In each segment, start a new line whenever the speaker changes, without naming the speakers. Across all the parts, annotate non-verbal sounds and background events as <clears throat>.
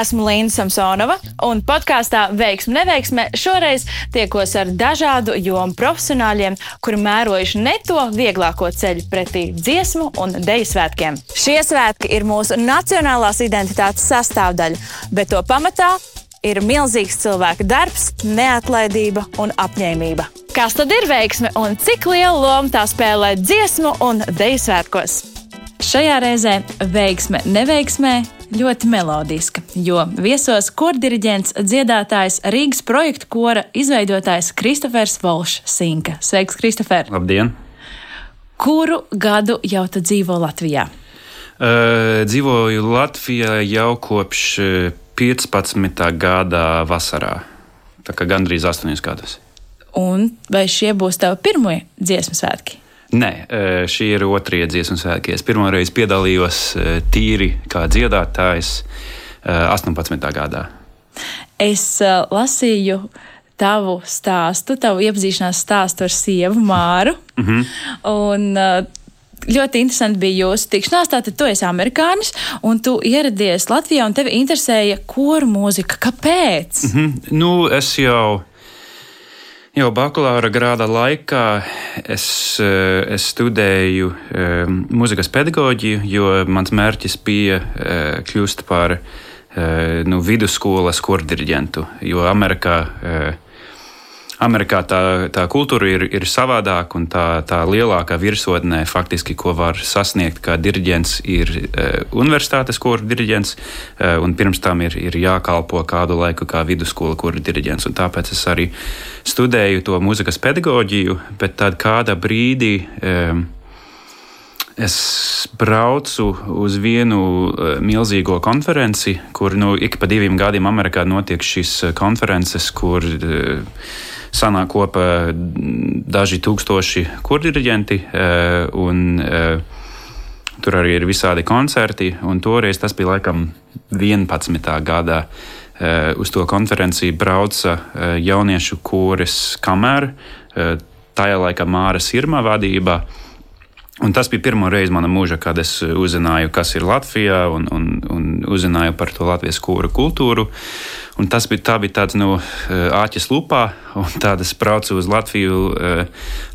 Esmu Līna Samsonova, un podkāstā Veiksme, neveiksme šoreiz tiekos ar dažādu jomu profesionāļiem, kuri mērojuši ne to vieglāko ceļu pretī dziesmu un deju svētkiem. Šie svētki ir mūsu nacionālās identitātes sastāvdaļa, bet to pamatā ir milzīgs cilvēka darbs, neatlaidība un apņēmība. Kas tad ir veiksme un cik lielu lomu tā spēlē dziesmu un deju svētkos? Šajā reizē veiksme, neveiksmē ļoti melodiska, jo viesos kordiriģents, dziedātājs Rīgas projekta kora izveidotājs Kristofers Volšs Sinka. Sveiks, Kristofer!
Labdien!
Kuru gadu jau tu dzīvo Latvijā?
Uh, dzīvoju Latvijā jau kopš 15. gada vasarā. Tā kā gandrīz 8 gadus.
Un vai šie būs tavi pirmie dziesmu svētki?
Nē, šī ir otrā dziesmu svētki. Es pirmo reizi piedalījos tīri kā dziedātājs 18. gadā.
Es lasīju tavu stāstu, tavu iepazīšanās stāstu ar sievu Māru. Mm -hmm. Un, ļoti interesanti bija jūsu tikšanās. Tātad tu esi amerikānis un tu ieradies Latvijā un tevi interesēja koru mūzika. Kāpēc?
Mm -hmm. Nu, es jau Jau bakalaura grāda laikā es, eh, es studēju um, mūzikas pedagoģiju, jo mans mērķis bija uh, kļūt par nu, vidusskolas kordiriģentu. Jo Amerikā Amerikā tā, tā kultūra ir, ir savādāka un tā, tā lielākā virsotnē, faktiski, ko var sasniegt kā diriģents, ir e, universitātes kora diriģents, e, un pirms tam ir, ir jākalpo kādu laiku kā vidusskola kora diriģents. Tāpēc es arī studēju to mūzikas pedagoģiju, bet tad kādā brīdī. E, Es braucu uz vienu uh, milzīgo konferenci, kur nu, ik pa diviem gadiem Amerikā notiek šīs konferences, kur uh, sanāk kopā daži tūkstoši kurdiriģenti. Eh, un, eh, Tur arī ir visādi koncerti, un toreiz tas bija laikam 11. gadā. Eh, uz to konferenci brauca jauniešu kūres kamera, tajā laikā Māra Sirma vadībā. Un tas bija pirmo reizi manā mūžā, kad es uzzināju, kas ir Latvijā, un, un, un uzzināju par to latviešu kūra kultūru. Un tas bija, tā bija tāds nu, āķis lupā, un tad es braucu uz Latviju,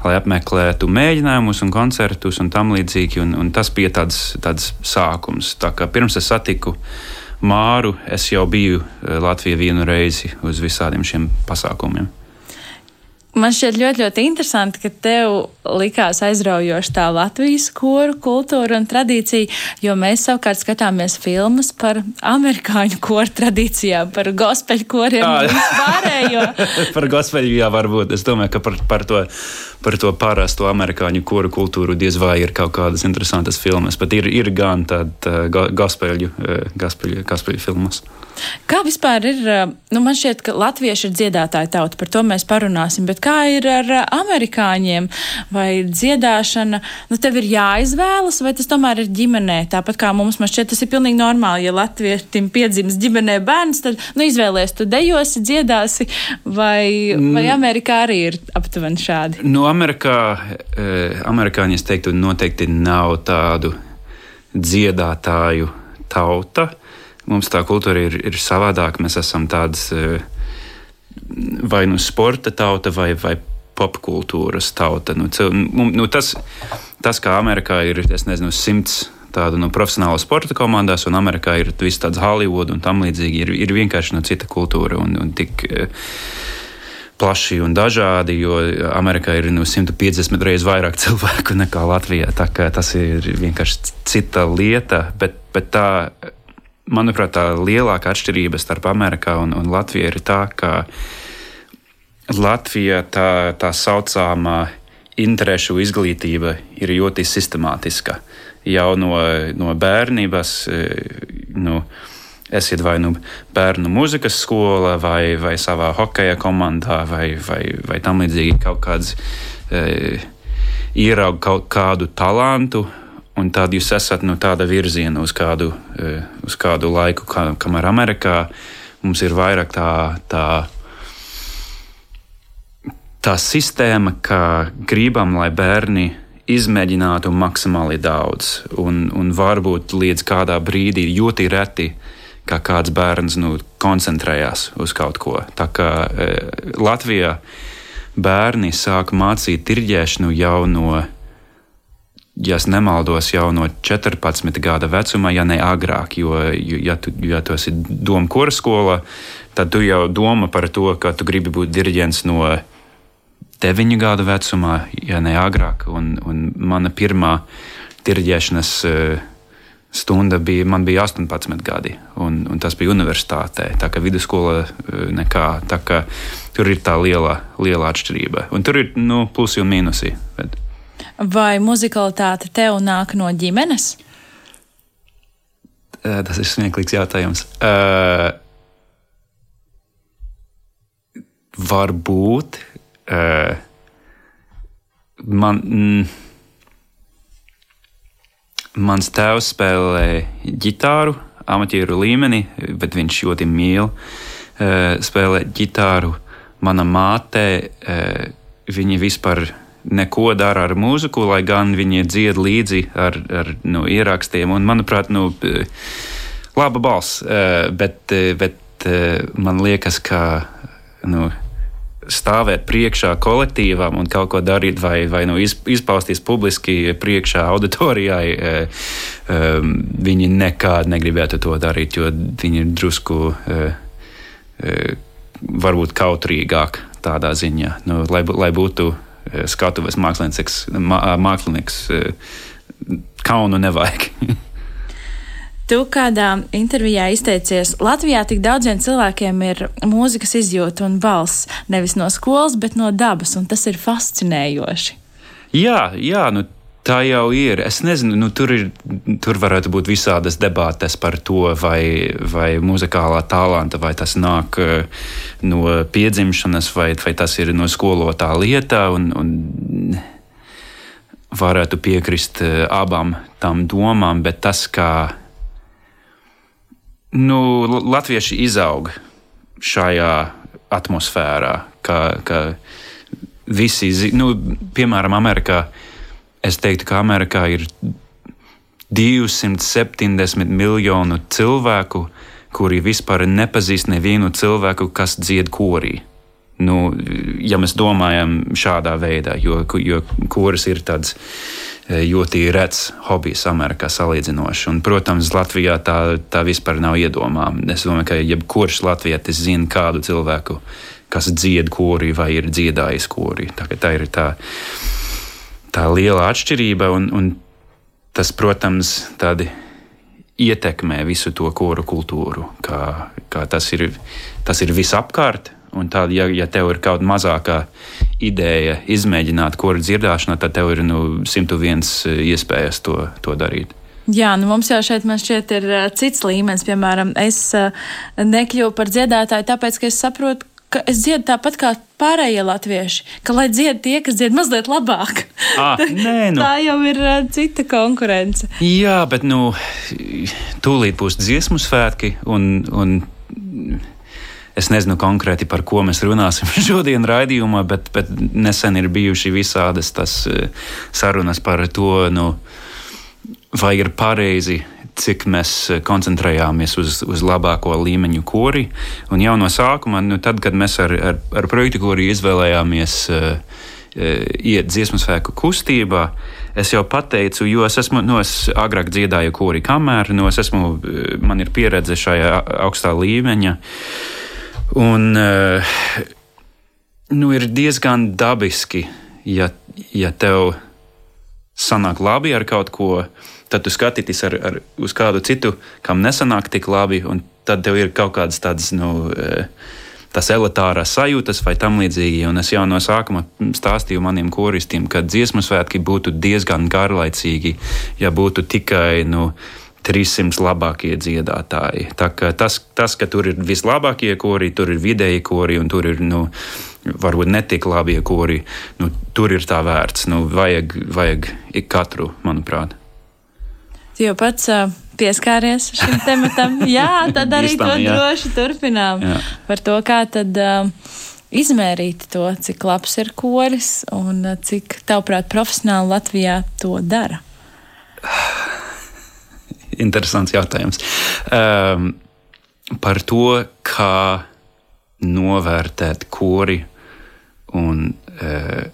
lai apmeklētu mēģinājumus un koncertus un tam līdzīgi. Un, un tas bija tāds, tāds sākums. Tā kā pirms es satiku Māru, es jau biju Latvijā vienu reizi uz visādiem šiem pasākumiem.
Man šķiet ļoti, ļoti interesanti, ka tev likās aizraujoši tā Latvijas koru kultūra un tradīcija, jo mēs savukārt skatāmies filmas par amerikāņu koru tradīcijām, par gospeļu koriem un vispārējo. <laughs>
par gospeļu, jā, varbūt. Es domāju, ka par, par, to, par to parasto amerikāņu koru kultūru diez vai ir kaut kādas interesantas filmas, bet ir, ir gan tāda gospeļu, gospeļu, gospeļu filmas.
Kā vispār ir, nu man šķiet, ka latvieši ir dziedātāja tauta, par to mēs parunāsim, bet kā ir ar amerikāņiem vai dziedāšana, nu tev ir jāizvēlas, vai tas tomēr ir ģimenē, tāpat kā mums, man šķiet, tas ir pilnīgi normāli, ja latvietim piedzims ģimenē bērns, tad, nu izvēlies, tu dejosi, dziedāsi, vai, vai mm. Amerikā arī ir aptuveni šādi?
Nu, Amerikā, amerikāņi, es teiktu, noteikti nav tādu dziedātāju tauta mums tā kultūra ir, ir savādāka. Mēs esam tādas e, vai nu sporta tauta vai, vai popkultūras tauta. Nu, nu, tas, tas, kā Amerikā ir, es nezinu, simts tādu nu, profesionālu sporta komandās, un Amerikā ir viss tāds Hollywood un tam līdzīgi, ir, ir vienkārši no nu, cita kultūra un, un tik e, plaši un dažādi, jo Amerikā ir nu, 150 reizes vairāk <laughs> cilvēku nekā Latvijā. Tas ir vienkārši cita lieta, bet, bet tā manuprāt, tā lielākā atšķirība starp Amerikā un, un Latviju ir tā, ka Latvija tā, tā saucamā interešu izglītība ir ļoti sistemātiska. Jau no, no bērnības, nu, esiet vai nu bērnu mūzikas skola, vai, vai savā hokeja komandā, vai, vai, vai tam līdzīgi kaut kāds e, ieraug kaut kādu talantu, Un tad jūs esat no tāda virziena uz kādu, e, uz kādu laiku, kā, kamēr Amerikā mums ir vairāk tā, tā, tā sistēma, ka gribam, lai bērni izmēģinātu maksimāli daudz. Un, un varbūt līdz kādā brīdī ļoti reti, kā kāds bērns nu, koncentrējās uz kaut ko. Tā kā e, Latvijā bērni sāk mācīt tirģēšanu jau no, ja nemaldos, jau no 14 gada vecuma, ja ne agrāk. Jo, ja tu, ja tu esi doma kura skolā, tad tu jau domā par to, ka tu gribi būt diriģents no 9 gadu vecumā, ja ne agrāk. Un, un mana pirmā diriģēšanas uh, stunda bija, man bija 18 gadi, un, un tas bija universitātē. Tā kā vidusskola eh, nekā. Tā kā tur ir tā liela, liela atšķirība. Un tur ir nu, plusi un mīnusi. Bet.
Vai muzikalitāte tev nāk no ģimenes?
Eh, tas ir smieklīgs jautājums. Uh, varbūt uh, man. Mm, Mans tēvs spēlē ģitāru, amatieru līmenī, bet viņš ļoti mīl uh, spēlēt ģitāru. Mana māte, uh, viņa vispār neko dara ar mūziku, lai gan viņa dzied līdzi ar, ar nu, ierakstiem. Un, manuprāt, nu, laba balss, bet, bet man liekas, ka. Nu, stāvēt priekšā kolektīvam un kaut ko darīt, vai, vai nu izpausties publiski priekšā auditorijai, e, e, viņi nekad negribētu to darīt, jo viņi ir drusku e, varbūt kautrīgāk tādā ziņā, nu, lai, lai būtu skatuves mākslinieks, mākslinieks kaunu nevajag. <laughs>
Tu kādā intervijā izteicies, Latvijā tik daudziem cilvēkiem ir mūzikas izjūta un balss nevis no skolas, bet no dabas, un tas ir fascinējoši.
Jā, jā nu, tā jau ir. Es nezinu, nu, tur, ir, tur varētu būt visādas debātes par to, vai, vai muzikālā talanta, vai tas nāk eh, no piedzimšanas, vai, vai tas ir no skolotā lieta. Un, un varētu piekrist eh, abām tām domām, bet tas, kā Nu, latvieši izaug šajā atmosfērā, ka, ka visi, nu, piemēram, Amerikā. Es teiktu, ka Amerikā ir 270 miljonu cilvēku, kuri vispār nepazīst nevienu cilvēku, kas dzied korī. Nu, ja mēs domājam šādā veidā, jo, jo koris ir tāds Eh, ļoti rets hobijs Amerikā salīdzinoši. Un, protams, Latvijā tā, tā vispār nav iedomāma. Es domāju, ka jebkurš latvietis zina kādu cilvēku, kas dzied korī vai ir dziedājis korī. Tā, tā ir tā, tā liela atšķirība, un, un tas, protams, tādi ietekmē visu to koru kultūru, kā, kā tas, ir, tas ir visapkārt. Un tad, ja, ja tev ir kaut mazākā ideja izmēģināt koru dzirdēšanu, tad tev ir nu, 101 eh, iespējas to, to darīt.
Jā, nu mums jau šeit šķiet, ir uh, cits līmenis. Piemēram, es uh, nekļuvu par dziedātāju, tāpēc, ka es saprotu, ka es dziedu tāpat kā pārējie latvieši, ka lai dzied tie, kas dzied mazliet labāk. <laughs>
À, nē, nu.
Tā jau ir uh, cita konkurence.
Jā, bet nu, tūlīt būs dziesmu svētki un. un Es nezinu konkrēti, par ko mēs runāsim <laughs> šodien raidījumā, bet, bet nesen ir bijuši visādas tas eh, sarunas par to, nu, vai ir pareizi cik mēs koncentrējāmies uz, uz labāko līmeņu kori. Un jau no sākuma, nu, tad, kad mēs ar, ar, ar projektu kori izvēlējāmies uh, iet dziesmu svēku kustībā, es jau pateicu, jo es esmu, nu, es agrāk dziedāju kori kamēr, nu, es esmu, man ir pieredze šajā augstā līmeņa. Uh, Un, uh, nu, ir diezgan dabiski, ja, ja tev sanāk labi ar kaut ko, tad tu skatīties ar, ar, uz kādu citu, kam nesanāk tik labi, un tad tev ir kaut kādas tādas. Nu, uh, tas elitārās sajūtas vai tam līdzīgi. Un es jau no sākuma stāstīju maniem koristiem, ka dziesmu svētki būtu diezgan garlaicīgi, ja būtu tikai nu, 300 labākie dziedātāji. Tas, tas, ka tur ir vislabākie kori, tur ir vidēji kori un tur ir. Nu, Varbūt ne tik labi kori, nu, tur ir tā vērts. Nu, vajag, vajag ik katru, manuprāt.
Tu jau pats pieskāries šim tematam. <laughs> Jā, tad arī Istam, to jā. droši turpinām. Jā. Par to, kā tad uh, izmērīt to, cik labs ir koris un uh, cik, tavuprāt, profesionāli Latvijā to dara. <sighs>
Interesants jautājums. Um, par to, kā novērtēt kori un uh,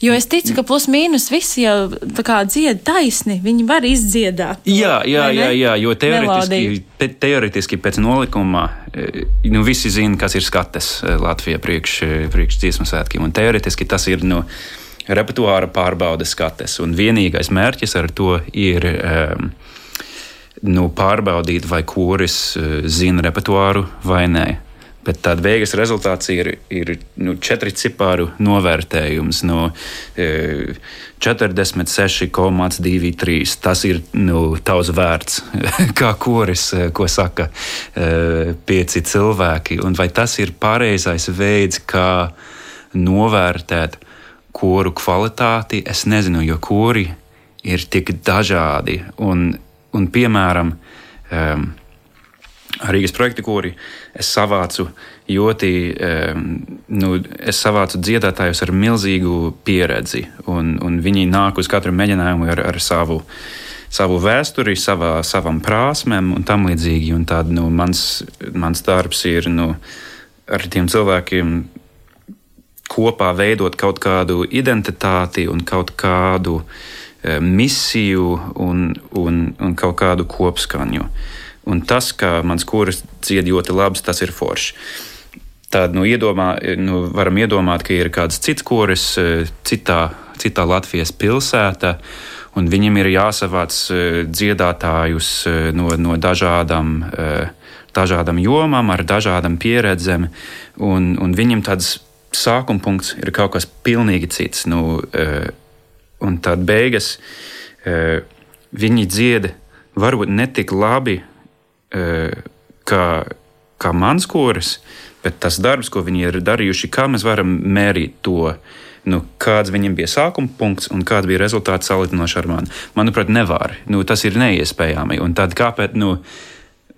Jo es ticu, ka plus mīnus visi jau dzied taisni. Viņi var izdziedāt.
Jā, jā, jā, jā, jo teoretiski, te, teoretiski pēc nolikuma e, nu, visi zina, kas ir skates e, Latvijā priekš, priekš dziesmu svētkiem. Un teoretiski tas ir nu, repertuāra pārbaudes skates. Un vienīgais mērķis ar to ir. Um, nu, pārbaudīt, vai koris zina repertuāru vai nē. Bet tāda beigas rezultāts ir, ir nu, četri cipāru novērtējums no e, 46,23. Tas ir nu, tavs vērts, <laughs> kā koris, e, ko saka e, pieci cilvēki. Un vai tas ir pareizais veids, kā novērtēt koru kvalitāti? Es nezinu, jo kori ir tik dažādi. Un, un piemēram, um, Rīgas projekta kori es savācu ļoti, nu, es savācu dziedātājus ar milzīgu pieredzi, un, un viņi nāk uz katru mēģinājumu ar, ar savu, savu vēsturi, savā, savam prasmēm un tam līdzīgi. Un tād, nu, mans, mans darbs ir nu, ar tiem cilvēkiem kopā veidot kaut kādu identitāti un kaut kādu misiju un, un, un kaut kādu kopskaņu. Un tas, ka mans kurs dzied ļoti labi, tas ir forši. Tad nu, iedomā, nu, varam iedomāt, ka ir kāds cits koris e, citā, citā Latvijas pilsētā, un viņam ir jāsavāc e, dziedātājus no, no dažādām, dažādām jomām, ar dažādām pieredzēm, un, un viņam tāds sākuma punkts ir kaut kas pilnīgi cits. Nu, un tad beigas viņi dzied varbūt ne tik labi kā, kā mans koris, bet tas darbs, ko viņi ir darījuši, kā mēs varam mērīt to. Nu, kāds viņam bija sākuma punkts un kāds bija rezultāts salīdzinoši ar mani? Manuprāt, nevar. Nu, tas ir neiespējami. Un tad kāpēc, nu,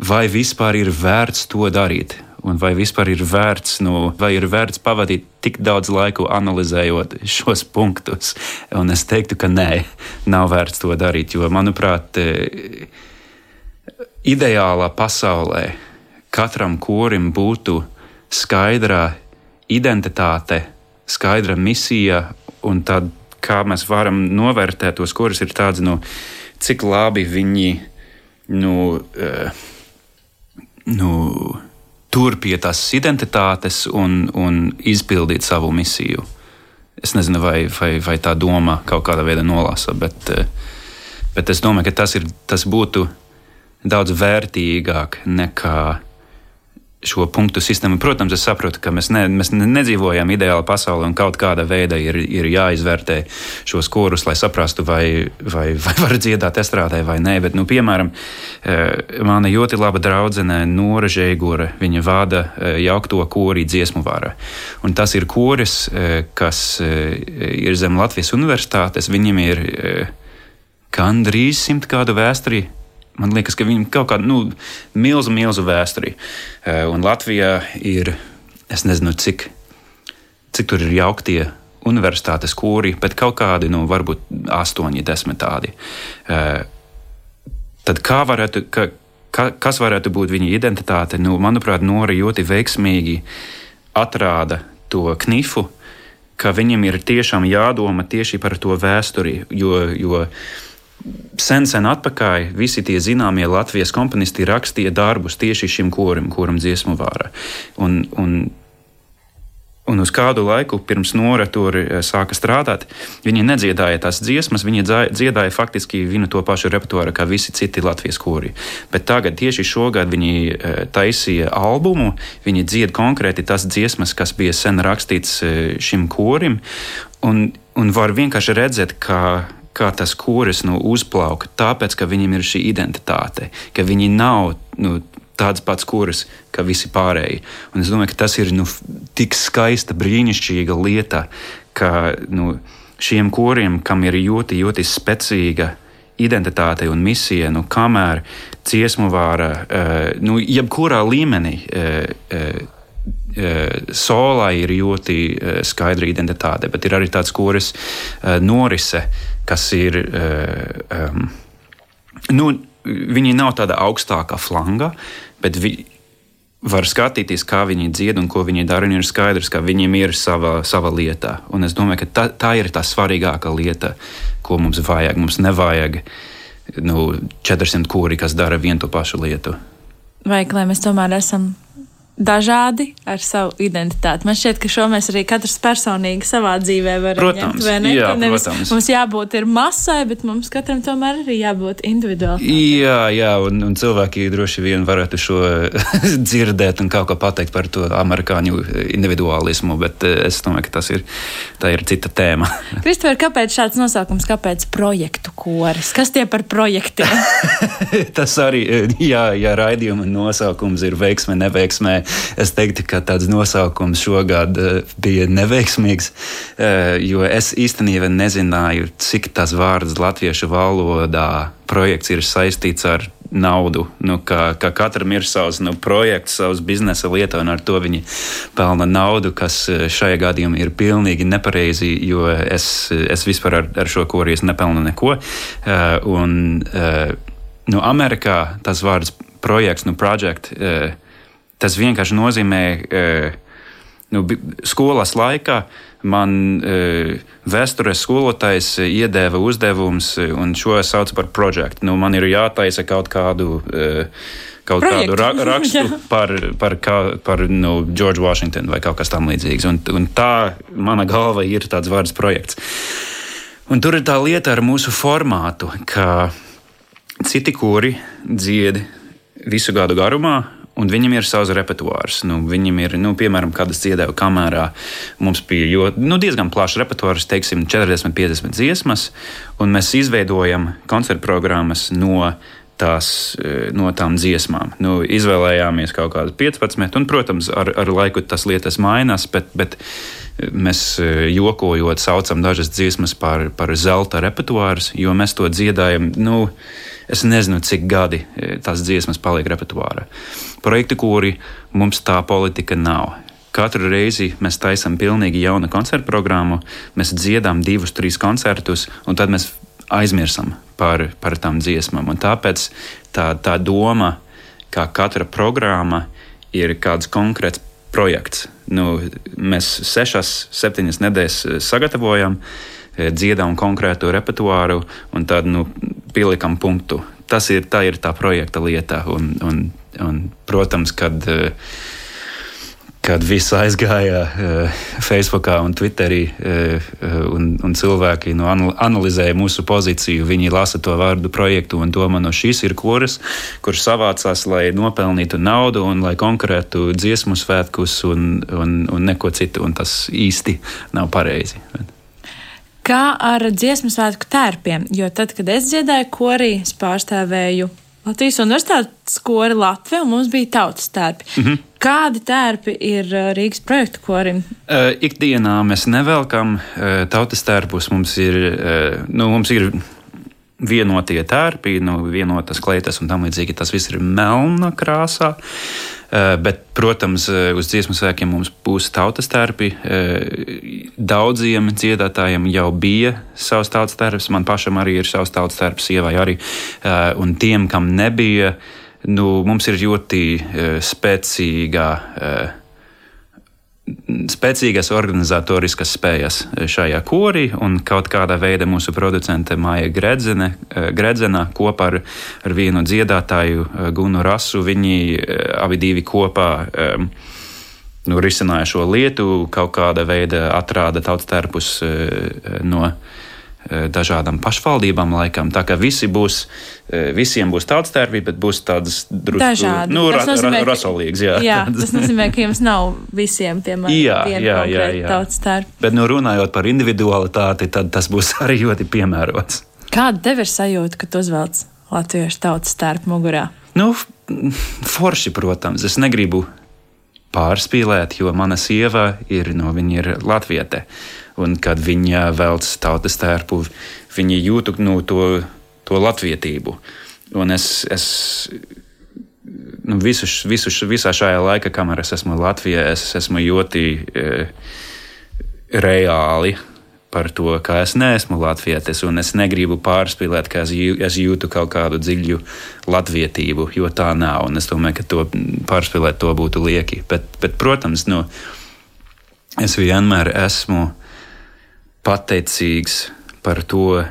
vai vispār ir vērts to darīt? Un vai vispār ir vērts, nu, vai ir vērts pavadīt tik daudz laiku analizējot šos punktus? Un es teiktu, ka nē, nav vērts to darīt. Jo, manuprāt, ideālā pasaulē katram korim būtu skaidra identitāte, skaidra misija, un tad kā mēs varam novērtēt tos korus, ir tāds, nu, cik labi viņi nu, uh, nu, tur pie tās identitātes un, un izpildīt savu misiju. Es nezinu, vai, vai, vai tā doma kaut kādā veidā nolasa, bet, uh, bet es domāju, ka tas, ir, tas būtu daudz vērtīgāk nekā šo punktu sistēmu. Protams, es saprotu, ka mēs, ne, mēs nedzīvojam ideālā pasaulē un kaut kāda veida ir, ir jāizvērtē šos korus, lai saprastu, vai, vai, vai var dziedāt estrādē vai nē. Bet, nu, piemēram, eh, mana ļoti laba draudzene Nora Žēgura, viņa vada eh, jaukto kori dziesmu vārā. Un tas ir koris, eh, kas ir zem Latvijas universitātes. Viņam ir gandrīz simt kādu vēsturi Man liekas, ka viņam kaut kāda nu, milzu, milzu vēsturī. Eh, un Latvijā ir, es nezinu, cik, cik tur ir jauktie universitātes kūri, bet kaut kādi, nu, varbūt astoņi, desmit tādi. Eh, tad kā varētu, ka, ka, kas varētu būt viņa identitāte? Nu, manuprāt, Nora ļoti veiksmīgi atrāda to knifu, ka viņam ir tiešām jādomā tieši par to vēsturi, jo, jo sen, sen atpakaļ visi tie zināmie Latvijas komponisti rakstīja darbus tieši šim korim, kuram dziesmu vārā. Un, un, Un uz kādu laiku pirms Nora tur eh, sāka strādāt, viņi nedziedāja tās dziesmas, viņi dziedāja faktiski vienu to pašu repertuāru kā visi citi Latvijas kori. Bet tagad, tieši šogad, viņi eh, taisīja albumu, viņi dzied konkrēti tās dziesmas, kas bija sen rakstīts eh, šim korim. Un, un var vienkārši redzēt, ka kā tas kūris nu, uzplauka, tāpēc, ka viņiem ir šī identitāte, ka viņi nav nu, tāds pats kūris kā visi pārējie. Un es domāju, ka tas ir nu, tik skaista, brīnišķīga lieta, ka nu, šiem kūriem, kam ir ļoti, ļoti spēcīga identitāte un misija, nu, kamēr dziesmu vāra, uh, nu, jebkurā līmenī. Uh, uh, Solā ir ļoti skaidra identitāte, bet ir arī tāds koris norise, kas ir. Um, nu, viņi nav tāda augstākā flanga, bet vi, var skatīties, kā viņi dzied un ko viņi dara. Un ir skaidrs, ka viņiem ir sava, sava lieta. Un es domāju, ka tā, tā ir tā svarīgākā lieta, ko mums vajag. Mums nevajag nu, 400 kūri, kas dara vienu to pašu lietu.
Vajag, lai mēs tomēr esam dažādi ar savu identitāti. Man šķiet, ka šo mēs arī katrs personīgi savā dzīvē varam
protams,
ņemt.
Jā,
nevis,
protams.
Mums jābūt ir masai, bet mums katram tomēr arī jābūt individuāli.
Jā, jā un, un cilvēki droši vien varētu šo <laughs> dzirdēt un kaut ko pateikt par to amerikāņu individuālismu, bet eh, es domāju, ka tas ir, ir cita tēma. <laughs>
Kristofer, kāpēc šāds nosaukums, kāpēc projektu koris? Kas tie par projektiem? <laughs>
tas arī, jā, ja raidījuma nosaukums ir veiksme, neveiksmē, es teiktu, ka tāds nosaukums šogad eh, bija neveiksmīgs, eh, jo es īstenībā nezināju, cik tas vārds latviešu valodā projekts ir saistīts ar naudu. Nu, ka, ka katram ir savs nu, projekts, savs biznesa lieta, un ar to viņi pelna naudu, kas eh, šajā gadījumā ir pilnīgi nepareizi, jo es, es vispār ar, ar šo korijas nepelnu neko. Un, nu, Amerikā tas vārds projekts, nu, project, Tas vienkārši nozīmē, e, nu, skolas laikā man e, vēstures skolotājs iedēva uzdevums, un šo sauc par projektu. Nu, man ir jātaisa kaut kādu. E, kaut Projektu. kādu ra <laughs> rakstu par, par, kā, par nu, George Washington vai kaut kas tamlīdzīgs. Un, un tā mana galva ir tāds vārds projekts. Un tur ir tā lieta ar mūsu formātu, ka citi kuri dzied visu gadu garumā, un viņam ir savs repertuārs. Nu, viņam ir, nu, piemēram, kad es dziedāju kamerā, mums bija jo, nu, diezgan plašs repertuārs, teiksim, 40, 50 dziesmas, un mēs izveidojam koncertu programmas no. Tās, e, no tām dziesmām. Nu, izvēlējāmies kaut kādas 15, un, protams, ar, ar laiku tas lietas mainās, bet, bet mēs e, jokojot saucam dažas dziesmas par, par zelta repertuārus, jo mēs to dziedājam. Nu, Es nezinu, cik gadi e, tās dziesmas paliek repertuārā. Projekti, kuri mums tā politika nav. Katru reizi mēs taisām pilnīgi jaunu koncertu programmu, mēs dziedām divus, trīs koncertus, un tad mēs aizmirsam par, par tām dziesmām. Un tāpēc tā, tā doma, ka katra programma ir kāds konkrēts projekts. Nu, mēs sešas, septiņas nedēļas sagatavojam, e, dziedām konkrētu repertuāru, un tad nu, pielikam punktu. Tas ir tā, ir tā projekta lieta. Un, un, un, protams, kad, eh, kad viss aizgāja uh, Facebook un Twitterī, uh, un, un cilvēki nu, analizēja mūsu pozīciju, viņi lasa to vārdu projektu un domā, no šīs ir kuras, kurš savācās, lai nopelnītu naudu un lai konkurētu dziesmu svētkus un, un, un neko citu. Un tas īsti nav pareizi.
Kā ar dziesmu svētku tērpiem? Jo tad, kad es dziedāju korī, es pārstāvēju Latvijas Universitātes kori Latviju, un mums bija tautas tērpi. Mm -hmm. Kādi tērpi ir Rīgas projektu korim?
Uh, ikdienā mēs nevelkam uh, tautas tērpus. Mums ir, uh, nu, mums ir vienotie tērpi, nu, vienotas kleitas un tam līdzīgi. Tas viss ir melna krāsā. Eh, bet, protams, eh, uz dziesmu svēkiem mums būs tautas tērpi. Eh, daudziem dziedātājiem jau bija savs tautas tērps, man pašam arī ir savs tautas tērps, sievai arī. Un tiem, kam nebija, nu, mums ir ļoti spēcīga spēcīgas organizatoriskas spējas šajā korī, un kaut kādā veidā mūsu producente Māja Gredzene, eh, Gredzena kopā ar, ar vienu dziedātāju eh, Gunu Rasu, viņi eh, abi divi kopā um, nu, risināja šo lietu, kaut kādā veidā atrāda tautstērpus uh, no dažādām pašvaldībām laikam. Tā kā visi būs, eh, visiem būs tāds tērpi, bet būs tādas
drusku
nu, ra, nozīmē, ra, rasolīgas. Jā,
jā <laughs> tas nozīmē, ka jums nav visiem, piemēram, jā, jā, jā, jā. tautas tērpi.
Bet, nu, runājot par individualitāti, tad tas būs <laughs> arī ļoti piemērots.
Kāda tev ir sajūta, kad uzvelc latviešu tautas tērpu mugurā?
Nu, forši, protams, es negribu pārspīlēt, jo mana sieva ir, no, viņa ir latviete un kad viņa velc tautas tērpu, viņa jūtu nu, to, to latvietību. Un es, es nu, visu, visu, visā šajā laikā, kamēr es esmu Latvijā, es esmu ļoti e, reāli par to, ka es neesmu latvietis un es negribu pārspīlēt, ka es, jū, es jūtu kaut kādu dziļu latvietību, jo tā nav. Es domāju, ka to pārspīlēt to būtu lieki. Bet, bet protams, nu, es vienmēr esmu pateicīgs par to,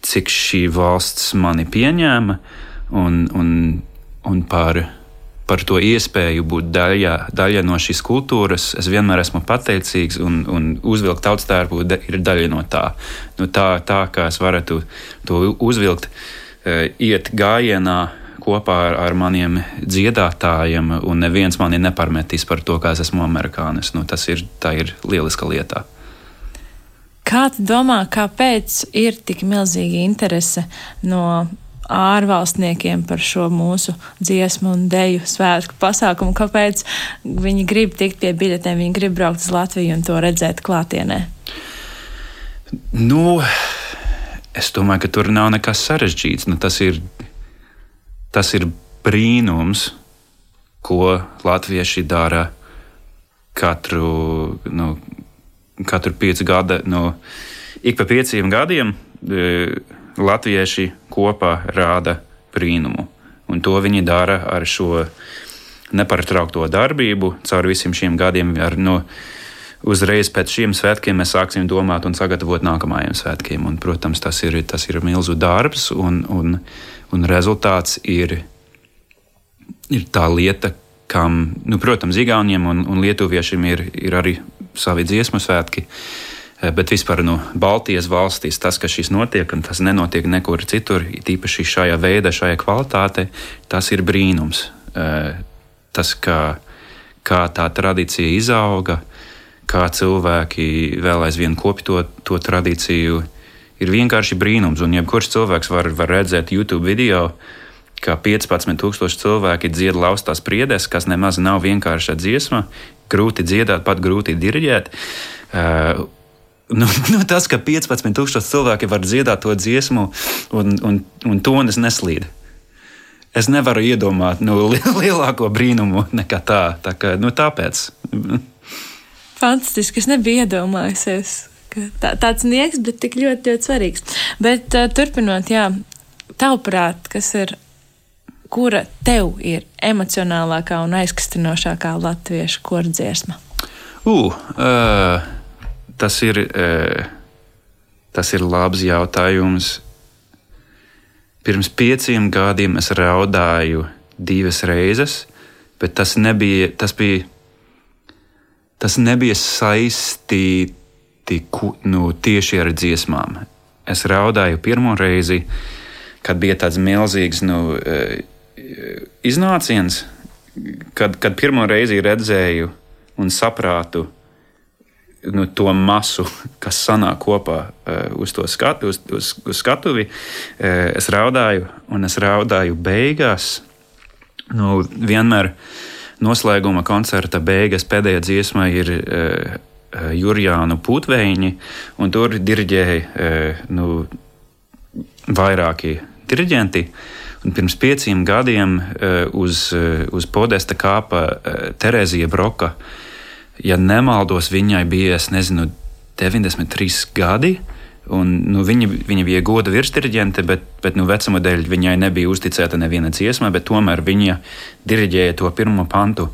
cik šī valsts mani pieņēma un, un, un par par to iespēju būt daļa, daļa no šīs kultūras. Es vienmēr esmu pateicīgs, un, un uzvilkt tautas tērpu ir daļa no tā. Nu, tā, tā kā es varētu to uzvilkt, e, iet gājienā kopā ar, ar maniem dziedātājiem, un neviens mani neparmetīs par to, ka es esmu amerikānis. Nu, tas ir, ir lieliska lieta.
Kā tu domā, kāpēc ir tik milzīga interese no ārvalstniekiem par šo mūsu dziesmu un deju svētku pasākumu, kāpēc viņi grib tikt pie biļetēm, viņi grib braukt uz Latviju un to redzēt klātienē?
Nu, es domāju, ka tur nav nekas sarežģīts. Nu, tas, ir, tas ir brīnums, ko latvieši dara katru, nu, katru piecu gadu. Nu, ik pa pieciem gadiem latvieši kopā rāda brīnumu. Un to viņi dara ar šo nepārtraukto darbību caur visiem šiem gadiem. Ar, nu, Uzreiz pēc šiem svētkiem mēs sāksim domāt un sagatavot nākamajiem svētkiem. Un, protams, tas ir, tas ir milzu darbs, un, un, un rezultāts ir, ir tā lieta, kam, nu, protams, Igauniem un, un Lietuviešiem ir, ir arī savi dziesmu svētki. Uh, Eh, bet vispār no nu, Baltijas valstīs tas, ka šis notiek, un tas nenotiek nekur citur, tīpaši šajā veidā, šajā kvalitātē, tas ir brīnums. Eh, tas, kā, kā tā tradīcija izauga, kā cilvēki vēl aizvien kopi to, to tradīciju, ir vienkārši brīnums. Un jebkurš cilvēks var, var redzēt YouTube video, kā 15,000 cilvēki dzied laustās priedēs, kas nemaz nav vienkārša dziesma, grūti dziedāt, pat grūti diriģēt. Uh, nu, <laughs> nu, tas, ka 15,000 cilvēki var dziedāt to dziesmu, un, un, un tonis neslīd. Es nevaru iedomāt nu, <laughs> lielāko brīnumu nekā tā. tā kā, nu, tāpēc.
Fantastiski. Es nebiju iedomājies, ka tā, tāds nieks, bet tik ļoti, ļoti svarīgs. Bet uh, turpinot, jā, tavuprāt, kas ir, kura tev ir emocionālākā un aizkustinošākā latviešu kordziesma?
Uh, uh tas ir, e, tas ir labs jautājums. Pirms pieciem gadiem es raudāju divas reizes, bet tas nebija, tas bija, tas nebija saistīti nu, tieši ar dziesmām. Es raudāju pirmo reizi, kad bija tāds milzīgs nu, e, iznāciens, kad, kad pirmo reizi redzēju un saprātu, nu, to masu, kas sanāk kopā uh, uz to skatu, uz, uz, uz skatuvi. Uh, es raudāju, un es raudāju beigās. Nu, vienmēr noslēguma koncerta beigas pēdējā dziesma ir uh, Jurijānu Putveini, un tur diriģēja uh, nu, vairāki diriģenti. Un pirms pieciem gadiem uh, uz, uh, uz podesta kāpa uh, Terēzija Broka. Ja nemaldos, viņai bija, nezinu, 93 gadi. Un, nu, viņa, viņa bija goda virsdirigente, bet, bet nu, vecuma dēļ viņai nebija uzticēta neviena dziesma, bet tomēr viņa diriģēja to pirmo pantu.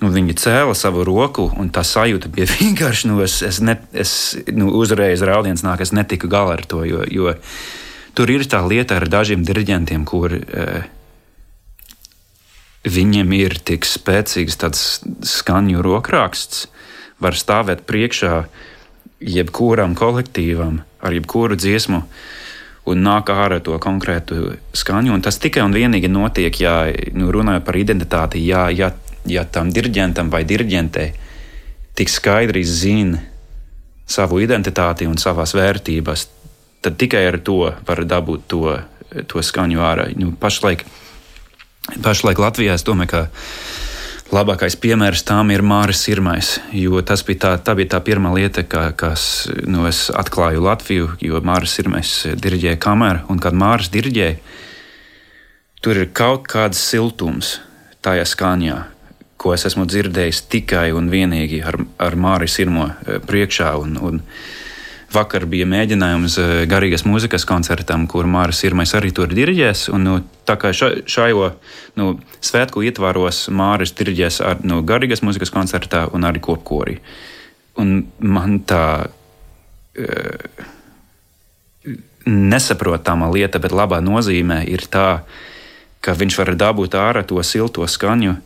Un viņa cēla savu roku, un tā sajūta bija <laughs> vienkārši, nu, es, es, ne, es nu, uzreiz raudiens nāk, es netiku galā ar to, jo, jo tur ir tā lieta ar dažiem diriģentiem, kur uh, viņiem ir tik spēcīgs skaņu rokraksts, var stāvēt priekšā jebkuram kolektīvam ar jebkuru dziesmu un nāk ārā to konkrētu skaņu. Tas tikai un vienīgi notiek, ja nu, runājot par identitāti, ja, ja, ja tam diriģentam vai diriģentei tik skaidri zina savu identitāti un savas vērtības, tad tikai ar to var dabūt to, to skaņu ārā. Nu, pašlaik Pašlaik Latvijā es domāju, ka labākais piemērs tam ir Māris Sirmais. Jo tas bija tā, tā, bija tā pirmā lieta, kā, kas nu, es atklāju Latviju, jo Māris Sirmais diriģēja kameru. Un kad Māris diriģēja, tur ir kaut kāds siltums tajā skaņā, ko es esmu dzirdējis tikai un vienīgi ar, ar Māris Sirmo eh, priekšā. Un, un, Vakar bija mēģinājums garīgas mūzikas koncertam, kur Mārcis Irmais arī tur diriģēs. Un, nu, tā kā ša, šajo nu, svētku ietvaros Mārcis diriģēs ar nu, garīgas mūzikas koncertā un arī kopkorī. Un man tā uh, nesaprotama lieta, bet labā nozīmē ir tā, ka viņš var dabūt ārā to silto skaņu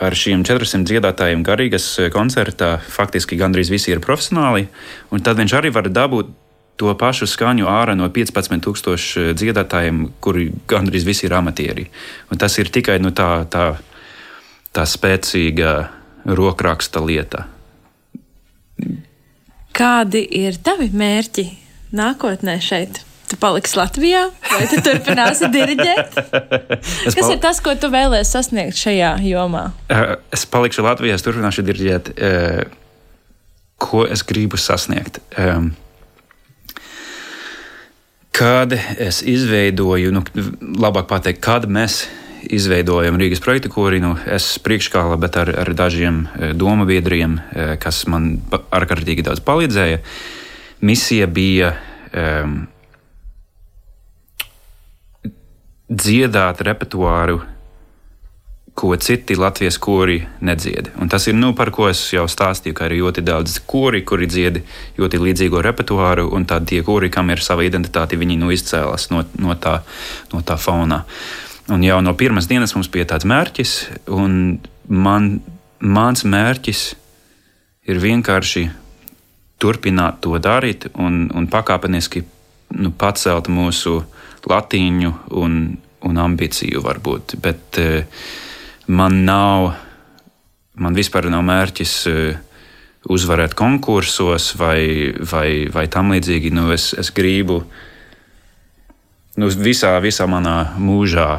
ar šiem 400 dziedātājiem garīgas eh, koncertā faktiski gandrīz visi ir profesionāli, un tad viņš arī var dabūt to pašu skaņu ārā no 15,000 eh, dziedātājiem, kuri gandrīz visi ir amatieri. Un tas ir tikai nu, tā, tā, tā spēcīga rokraksta lieta.
Kādi ir tavi mērķi nākotnē šeit? Tu paliksi Latvijā, vai tu turpināsi diriģēt? <laughs> Kas pal... ir tas, ko tu vēlēsies sasniegt šajā jomā?
Uh, es palikšu Latvijā, es turpināšu diriģēt. Uh, ko es gribu sasniegt? Kad es izveidoju, nu, labāk pateikt, kad mēs izveidojam Rīgas projektu korinu, es priekškāla, bet ar, ar dažiem domu biedriem, kas man ārkārtīgi daudz palīdzēja. Misija bija um, dziedāt repertuāru, ko citi Latvijas kori nedzied. Un tas ir, nu, par ko es jau stāstīju, ka ir ļoti daudz kori, kuri dzied ļoti līdzīgo repertuāru, un tad tie kori, kam ir sava identitāte, viņi nu izcēlās no, no, tā, no tā fauna. Un jau no pirmās dienas mums bija tāds mērķis, un man, mans mērķis ir vienkārši turpināt to darīt un, un pakāpeniski nu, pacelt mūsu latīņu un, un ambīciju varbūt. Bet uh, man nav, man vispār nav mērķis uh, uzvarēt konkursos vai, vai, vai tam līdzīgi. Nu, es, es gribu nu, visā, visā manā mūžā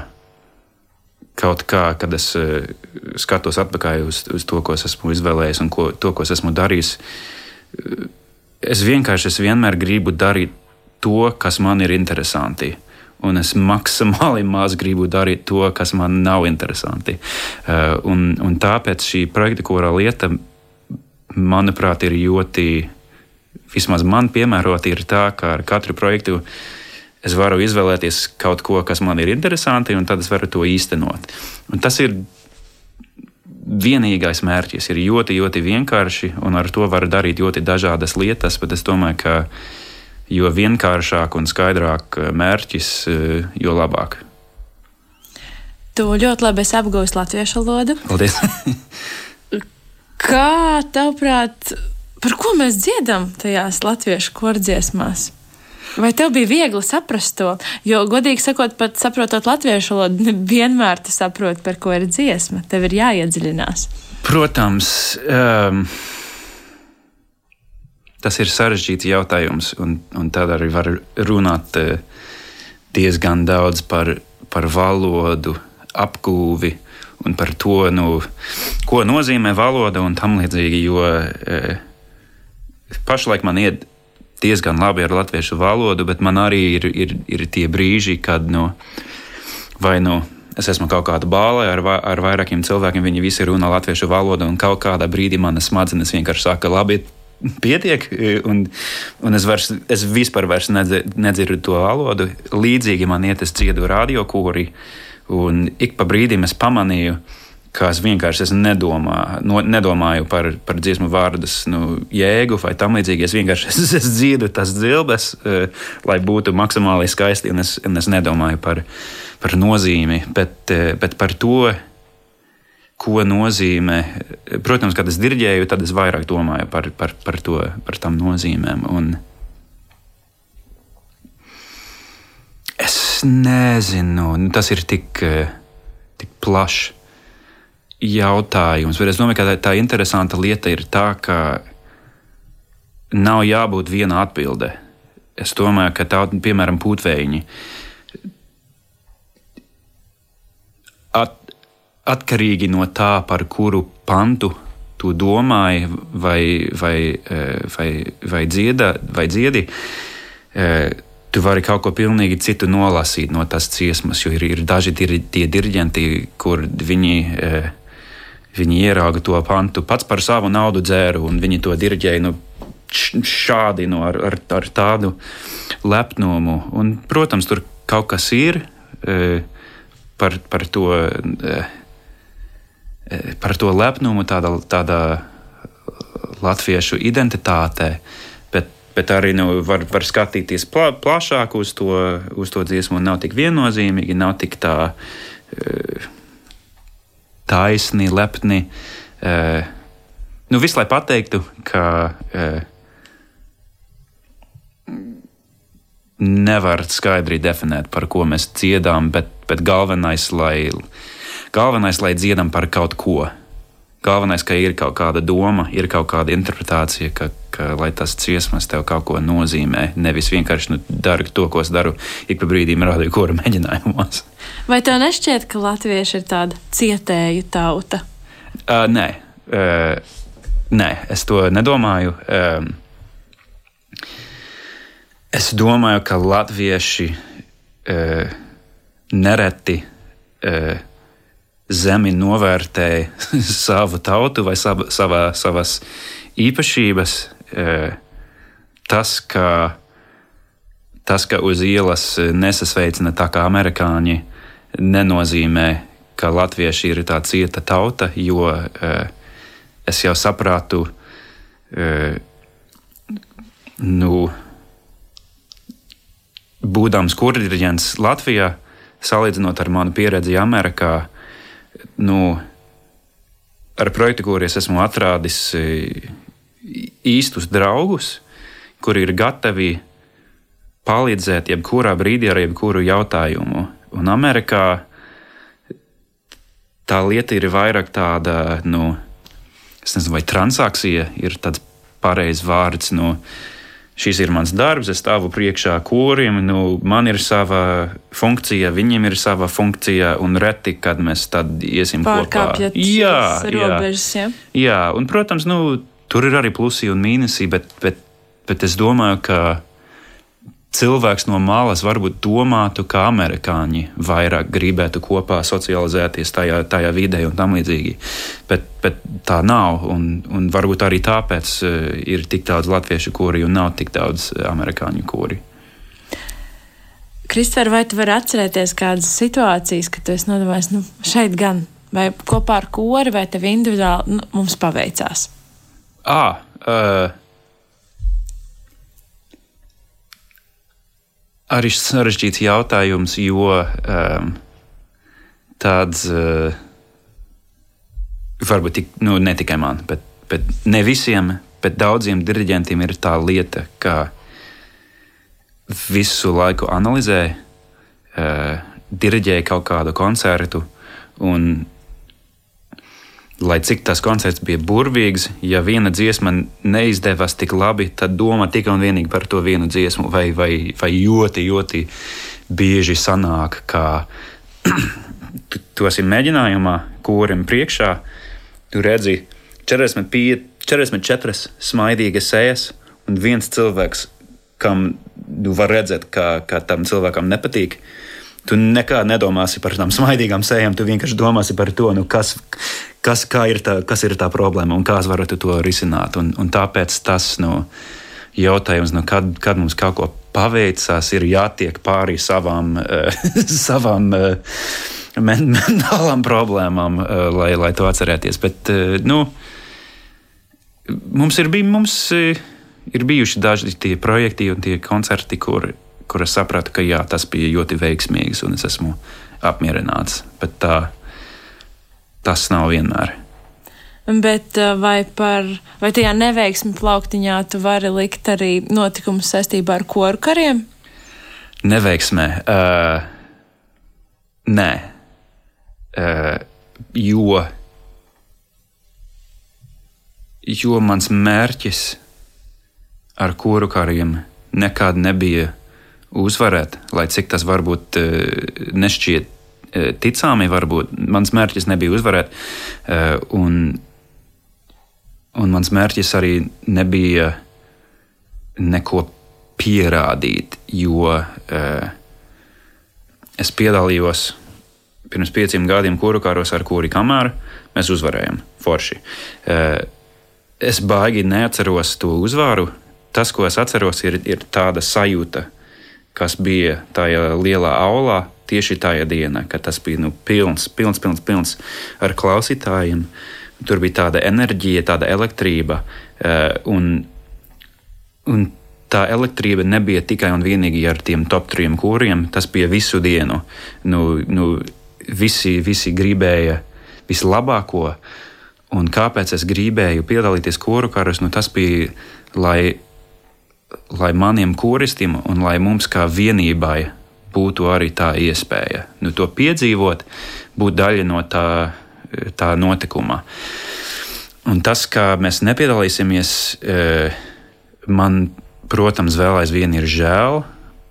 kaut kā, kad es uh, skatos atpakaļ uz, uz to, ko es esmu izvēlējies un ko, to, ko es esmu darījis. Es vienkārši es vienmēr gribu darīt to, kas man ir interesanti. Un es maksimāli <laughs> maz gribu darīt to, kas man nav interesanti. Uh, un, un tāpēc šī projekta korā lieta, manuprāt, ir ļoti, vismaz man piemērota, ir tā, ka ar katru projektu es varu izvēlēties kaut ko, kas man ir interesanti, un tad es varu to īstenot. Un tas ir vienīgais mērķis, ir ļoti, ļoti vienkārši, un ar to var darīt ļoti dažādas lietas, bet es domāju, ka jo vienkāršāk un skaidrāk eh, mērķis, eh, jo labāk.
Tu ļoti labi apgūsi latviešu valodu.
Paldies! <laughs>
Kā tavuprāt, par ko mēs dziedam tajās latviešu kordziesmās? Vai tev bija viegli saprast to? Jo, godīgi sakot, pat saprotot latviešu valodu, <laughs> vienmēr tu saproti, par ko ir dziesma. Tev ir jāiedziļinās.
Protams. Um... Tas ir sarežģīts jautājums, un, un tad arī var runāt eh, diezgan daudz par, par valodu, apgūvi un par to, nu, ko nozīmē valoda un tam līdzīgi. Jo e, pašlaik man iet diezgan labi ar latviešu valodu, bet man arī ir, ir, ir tie brīži, kad nu, vai nu. Es esmu kaut kādā bālē ar, ar vairākiem cilvēkiem, viņi visi runā latviešu valodu, un kaut kādā brīdī manas smadzenes vienkārši saka, labi, pietiek, un, un es, vairs, es vispār nedzirdu to valodu. Līdzīgi man iet, es dziedu radiokūri, un ik pa brīdim es pamanīju, ka es vienkārši es nedomā, no, nedomāju par, par dziesmu vārdus nu, jēgu vai tam līdzīgi. Es vienkārši <laughs> es, es dziedu tas dzilbes, uh, lai būtu maksimāli skaisti, un es, un es nedomāju par, par nozīmi, bet, uh, bet par to ko nozīmē. Protams, kad es diriģēju, tad es vairāk domāju par, par, par, to, par tām nozīmēm. Un es nezinu, nu, tas ir tik, tik plašs jautājums, bet es domāju, ka tā, tā interesanta lieta ir tā, ka nav jābūt viena atbildē. Es domāju, ka tā, piemēram, pūtvēji. Atkarīgi no tā, par kuru pantu tu domāji, vai, vai, eh, vai, vai, dzieda, vai dziedi, eh, tu vari kaut ko pilnīgi citu nolasīt no tās dziesmas. Jo ir, ir daži dir, tie diriģenti, kur viņi, viņi ierauga to pantu pats par savu naudu dzēru, un viņi to diriģēja nu, šādi no ar, ar, ar tādu lepnumu. Un, protams, tur kaut kas ir par, par to. Par to lepnumu, tādā, tādā latviešu identitātē, bet, bet arī nu, var, var skatīties pla, plašāk uz to, uz to dziesmu. Nav tik viennozīmīgi, nav tik tā taisni, lepni. Nu, visu lai pateiktu, ka nevar skaidri definēt, par ko mēs dziedām, bet, bet galvenais, lai, galvenais, lai dziedam par kaut ko. Galvenais, ka ir kaut kāda doma, ir kaut kāda interpretācija, ka, ka lai tas ciesmas tev kaut ko nozīmē. Nevis vienkārši nu, dari to, ko es daru ik pa brīdim, rādīju kora mēģinājumos.
Vai tev nešķiet, ka latvieši ir tāda cietēju tauta?
Uh, nē, uh, nē, es to nedomāju. Um, Es domāju, ka latvieši e, nereti e, zemi novērtē <laughs> savu tautu vai sava, savā, savas īpašības. E, tas, ka, tas, ka uz ielas nesasveicina tā kā amerikāņi, nenozīmē, ka latvieši ir tā cieta tauta, jo e, es jau sapratu, e, nu, būdams kurģents Latvijā, salīdzinot ar manu pieredzi Amerikā, nu, ar projektu, kur es esmu atradis īstus draugus, kuri ir gatavi palīdzēt jebkurā brīdī ar jebkuru jautājumu. Un Amerikā tā lieta ir vairāk tāda, nu, nezinu, vai transakcija ir tāds pareizs vārds. Nu, šis ir mans darbs, es stāvu priekšā korim, nu, man ir sava funkcija, viņiem ir sava funkcija, un reti, kad mēs tad iesim
Pārkāpjat
kopā. Jā,
robežas, jā.
jā, un, protams, nu, tur ir arī plusi un mīnusi, bet, bet, bet es domāju, ka cilvēks no malas varbūt domātu, ka amerikāņi vairāk gribētu kopā socializēties tajā, tajā vidē un tam līdzīgi. Bet, bet tā nav. Un, un varbūt arī tāpēc uh, ir tik daudz latviešu kuri un nav tik daudz amerikāņu kuri.
Kristēr, vai tu vari atcerēties kādas situācijas, kad tu esi nodomājis, nu, šeit gan, vai kopā ar kori, vai tev individuāli nu, mums paveicās?
Ah, uh, arī sarežģīts jautājums, jo um, tāds uh, varbūt tik, nu, ne tikai man, bet, bet ne visiem, bet daudziem diriģentiem ir tā lieta, ka visu laiku analizē, uh, diriģē kaut kādu koncertu un lai cik tas koncerts bija burvīgs, ja viena dziesma neizdevās tik labi, tad domā tikai un vienīgi par to vienu dziesmu, vai, vai, vai ļoti, ļoti bieži sanāk, ka <clears throat> tu esi mēģinājumā, kurim priekšā tu redzi 45, 44 smaidīgas sēnes, un viens cilvēks, kam tu var redzēt, ka, ka tam cilvēkam nepatīk. Tu nekā nedomāsi par tām smaidīgām sējām, tu vienkārši domāsi par to, nu, kas, kas, ir tā, kas ir tā problēma un kā es varu to risināt. Un, un tāpēc tas nu, jautājums, nu, kad, kad mums kaut ko paveicās, ir jātiek pāri savām, uh, <laughs> savām uh, mentālām problēmām, uh, lai, lai to atcerēties. Bet, nu, mums ir, bij, mums, ir bijuši daži tie projekti un tie koncerti, kur, kur es sapratu, ka jā, tas bija ļoti veiksmīgs un es esmu apmierināts. Bet tā, tas nav vienmēr.
Bet eh, vai, par, vai tajā neveiksmi plauktiņā tu vari likt arī notikumus saistībā ar koru kariem?
Neveiksmē. Uh, nē. Uh, jo, jo mans mērķis ar kuru kariem nekad nebija uzvarēt, lai cik tas varbūt uh, nešķiet Eh, ticami, varbūt mans mērķis nebija uzvarēt. Eh, un, un mans mērķis arī nebija neko pierādīt, jo eh, es piedalījos pirms pieciem gadiem kuru karos ar kuri kamēr mēs uzvarējām forši. Es baigi neatceros to uzvaru, tas, ko es atceros, ir, ir tāda sajūta, kas bija tajā lielā aulā tieši tajā dienā, kad tas bija nu, pilns, pilns, pilns, pilns ar klausītājiem. Tur bija tāda enerģija, tāda elektrība. Uh, un, un tā elektrība nebija tikai un vienīgi ar tiem top trim kūriem, tas bija visu dienu. Nu, nu, visi, visi gribēja vislabāko. Un kāpēc es gribēju piedalīties kūru karos, nu, tas bija, lai, lai maniem kūristiem un lai mums kā vienībai būtu arī tā iespēja. Nu, to piedzīvot, būt daļa no tā, tā notikuma. Un tas, kā mēs nepiedalīsimies, eh, man, protams, vēl aizvien ir žēl,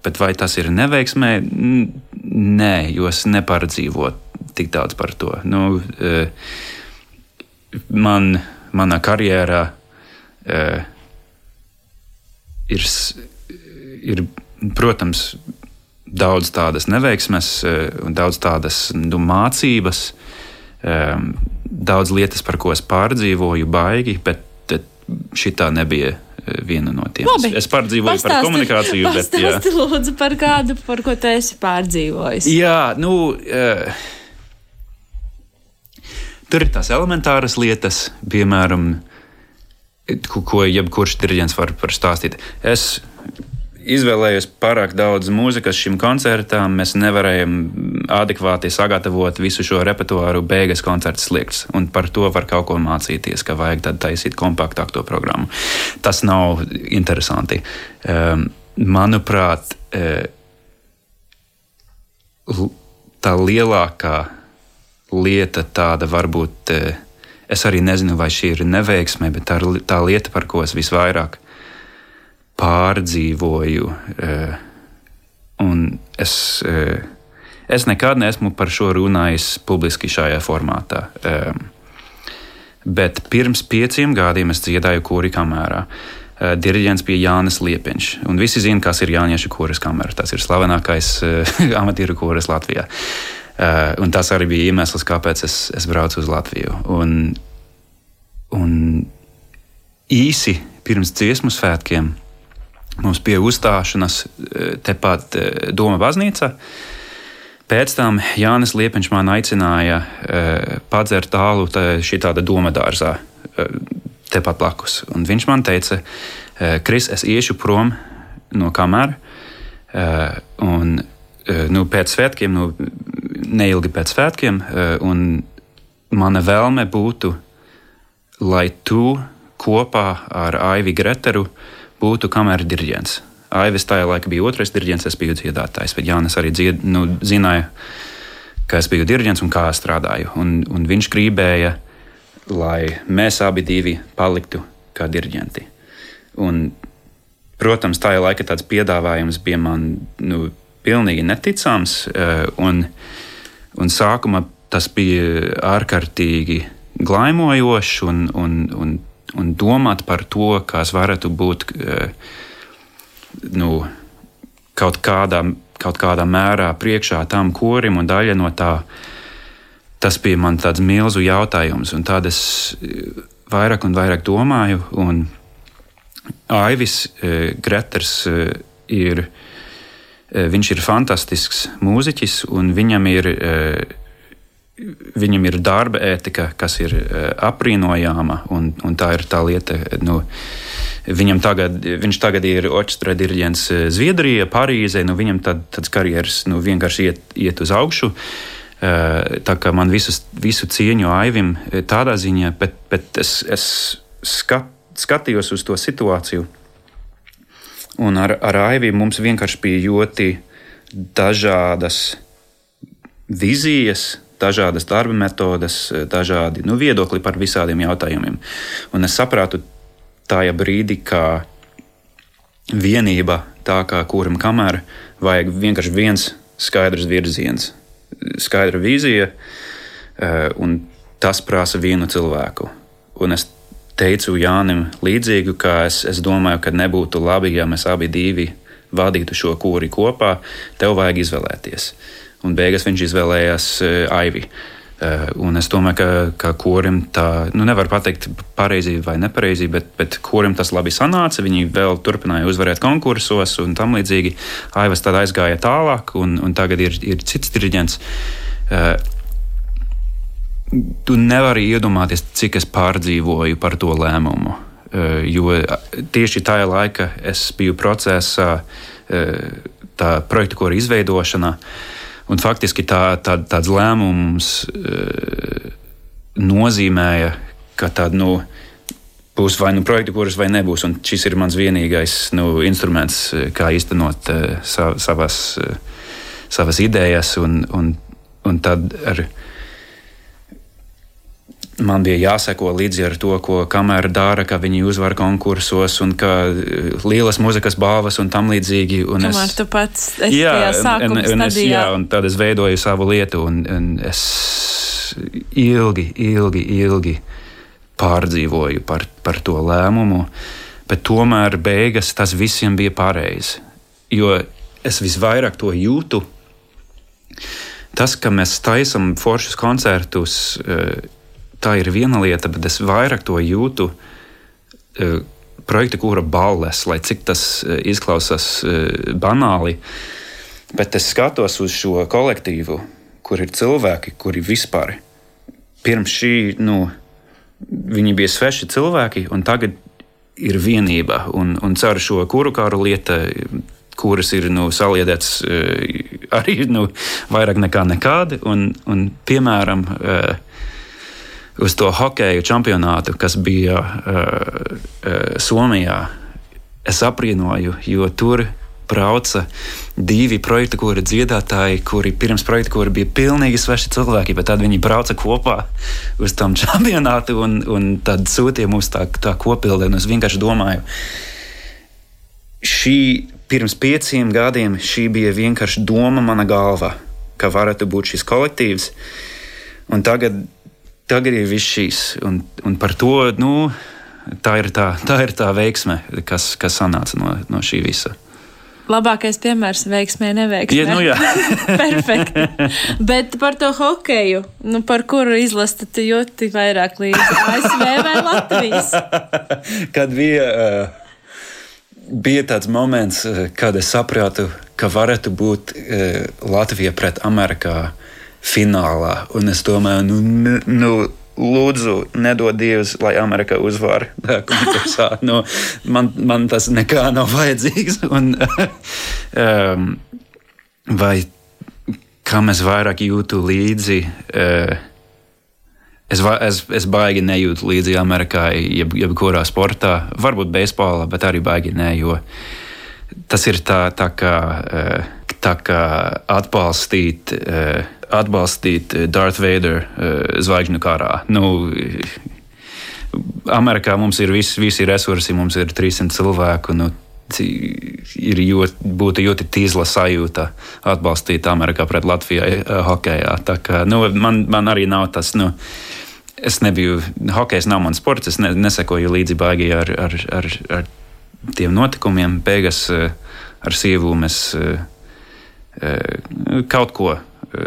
bet vai tas ir neveiksmē? Nē, jo es nepārdzīvoju tik daudz par to. Nu, eh, man, manā karjerā uh, ir, ir, protams, daudz tādas neveiksmes, uh, daudz tādas nu, mācības, um, daudz lietas, par ko es pārdzīvoju, baigi, bet šī tā nebija viena no.
Labi.
Es pārdzīvoju pastāsti, par komunikāciju,
bet. Pastāsti, lūdzu, par kādu, par ko tu esi pārdzīvojis.
Jā, nu. Uh, Tur ir tās elementāras lietas, piemēram, ko, jebkurš diriģents var, var stāstīt. Es izvēlējos pārāk daudz mūzikas šim koncertam. Mēs nevarējām adekvāti sagatavot visu šo repertuāru, beigas koncerta slikts. Un par to var kaut ko mācīties, ka vajag tad taisīt kompaktāku to programmu. Tas nav interesanti. Um, manuprāt, uh, tā lielākā lieta tāda varbūt, e, es arī nezinu, vai šī ir neveiksme, bet tā ir tā lieta, par ko es visvairāk pārdzīvoju. E, un es, e, es nekad neesmu par šo runājis publiski šajā formātā. Bet pirms pieciem gadiem es dziedāju kūri kamerā. Diriģents bija Jānis Liepiņš. Visi zina, kas ir Jāniešu kūres kamera. Tas ir slavenākais <laughs> amatieru kūres Latvijā. Uh, un tas arī bija iemesls, kāpēc es, es braucu uz Latviju. Un, un īsi pirms dziesmu svētkiem mums bija uzstāšanās eh, tepat eh, Doma baznīca. Pēc tam Jānis Liepiņš man aicināja uh, padzert tālu šī tāda doma dārzā, uh, tepat blakus. Un viņš man teica, uh, Kris, es iešu prom no kameras, uh, un uh, nu, pēc svētkiem nu, neilgi pēc svētkiem, eh, un mana vēlme būtu, lai tu kopā ar Aivi Greteru būtu kameras diriģents. Aivis tajā laikā bija otrais diriģents, es biju dziedātājs, bet Jānis arī dzied, nu, zināja, ka es biju diriģents un kā es strādāju. Un, un viņš gribēja, lai mēs abi paliktu kā diriģenti. Un, protams, tajā laikā tāds piedāvājums bija man nu, pilnīgi neticams. Eh, un, uh, Un sākumā tas bija ārkārtīgi glaimojoši un, un, un, un domāt par to, kas varētu būt eh, nu, kaut, kādā, kaut kādā mērā priekšā tam korim un daļa no tā. Tas bija man tāds milzu jautājums, un tad es eh, vairāk un vairāk domāju. Un Aivis Greters ir Eh, viņš ir fantastisks mūziķis, un viņam ir, eh, viņam ir darba ētika, kas ir eh, apbrīnojama. Un, un tā ir tā lieta, nu, viņam tagad, viņš tagad ir orķestra diriģents Zviedrijā, Parīzē. Nu, viņam tad, tāds karjeras nu, vienkārši iet, iet uz augšu. Tā kā man visus, visu cieņu aivim tādā ziņā, bet, bet es, es skat, skatījos uz to situāciju Un ar, ar Aiviju mums vienkārši bija ļoti dažādas vizijas, dažādas darba metodes, dažādi nu, viedokļi par visādiem jautājumiem. Un es sapratu tajā brīdī, ka vienība, tā kā kuram kamēr, vajag vienkārši viens skaidrs virziens, skaidra vīzija, eh, un tas prasa vienu cilvēku. Un es teicu Jānim līdzīgu, ka es, es domāju, ka nebūtu labi, ja mēs abi divi vadītu šo kūri kopā. Tev vajag izvēlēties. Un beigās viņš izvēlējās uh, Aivi. Uh, un es domāju, ka, ka korim tā, nu, nevar pateikt pareizi vai nepareizi, bet, bet korim tas labi sanāca. Viņi vēl turpināja uzvarēt konkursos un tam līdzīgi. Aivas tad aizgāja tālāk, un, un tagad ir, ir cits diriģents. Tu nevari iedomāties, cik es pārdzīvoju par to lēmumu. Uh, jo tieši tajā laikā es biju procesā, tā projekta kora izveidošanā. Un faktiski tā, tā, tāds lēmums nozīmēja, ka tāda nu, būs vai nu projekta, kuras vai nebūs. Un šis ir mans vienīgais nu, instruments, kā īstenot sa, savas, savas idejas. Un, un, un tad ar viņu man bija jāseko līdzi ar to, ko kamera dara, ka viņi uzvar konkursos un ka eh, lielas muzikas balvas un tam līdzīgi. Un
Kamēr es, tu pats esi jā, tajā sākuma un
es, jā, un tad es veidoju savu lietu un, un es ilgi, ilgi, ilgi pārdzīvoju par, par to lēmumu, bet tomēr beigas tas visiem bija pareizi. Jo es visvairāk to jūtu. Tas, ka mēs taisām foršus koncertus, uh, tā ir viena lieta, bet es vairāk to jūtu. Uh, projekta kura balles, lai cik tas uh, izklausās uh, banāli, bet es skatos uz šo kolektīvu, kur ir cilvēki, kuri vispār pirms šī, nu, viņi bija sveši cilvēki, un tagad ir vienība. Un, un caur šo kuru kāru lietu, kuras ir nu, saliedētas arī nu, vairāk nekā nekādi, un, un piemēram, uz to hokeju čempionātu, kas bija uh, uh, Somijā. Es apbrīnoju, jo tur brauca divi projekta kora dziedātāji, kuri pirms projekta kora bija pilnīgi sveši cilvēki, bet tad viņi brauca kopā uz tam čempionātu un, un tad sūtīja mums tā, tā kopildi. Es vienkārši domāju, šī pirms pieciem gadiem šī bija vienkārši doma mana galva, ka varētu būt šis kolektīvs. Un tagad tagad ir viss šīs. Un, un par to nu, tā, ir tā, tā ir tā veiksme, kas, kas sanāca no, no šī visa.
Labākais piemērs veiksmē, neveiksmē.
Ja, nu jā, <laughs>
perfekti. Bet par to hokeju, nu, par kuru izlasat jūti vairāk līdzi ASV vai Latvijas? <laughs>
Kad bija, uh, bija tāds moments, uh, kad es sapratu, ka varētu būt uh, Latvija pret Amerikā finālā. Un es domāju, nu, nu lūdzu, nedod Dievs, lai Amerika uzvar konkursā. <laughs> nu, man, man tas nekā nav vajadzīgs. <laughs> Un, <laughs> um, vai kam es vairāk jūtu līdzi? Uh, Es, es, es baigi nejūtu līdzi Amerikai, jeb, jebkurā sportā, varbūt beisbolā, bet arī baigi nē, jo tas ir tā, tā kā, uh, tā kā atbalstīt. Uh, atbalstīt eh, Darth Vader eh, zvaigžņu karā. Nu, Amerikā mums ir visi, visi resursi, mums ir 300 cilvēku. Nu, ir ļoti, būtu ļoti tīzla sajūta atbalstīt Amerikā pret Latviju eh, hokeja. Nu, man, man arī nav tas. Nu, Es nebiju, hokejs nav mans sports, es ne, nesekoju līdzi baigi ar, ar, ar, ar tiem notikumiem. Beigās ar sievu mēs kaut ko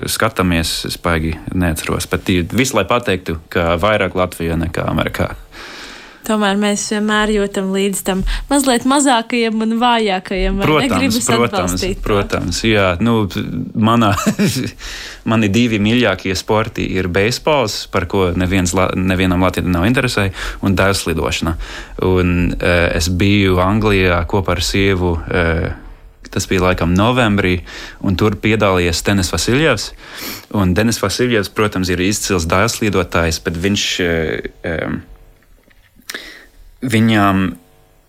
skatāmies, es baigi neatceros. Bet visu lai pateiktu, ka vairāk Latvijā nekā Amerikā.
Tomēr mēs vienmēr jūtam līdz tam mazliet mazākajiem un vājākajiem.
Protams, protams, protams jā, nu, manā, <laughs> mani divi mīļākie sporti ir beisbols, par ko neviens, nevienam Latvijam nav interesē, un dēlslidošana. Un, uh, es biju Anglijā kopā ar sievu. Uh, Tas bija laikam novembrī, un tur piedalījās Denis Vasiljevs. Un Denis Vasiljevs, protams, ir izcils dārzlidotājs, bet viņš, um, viņam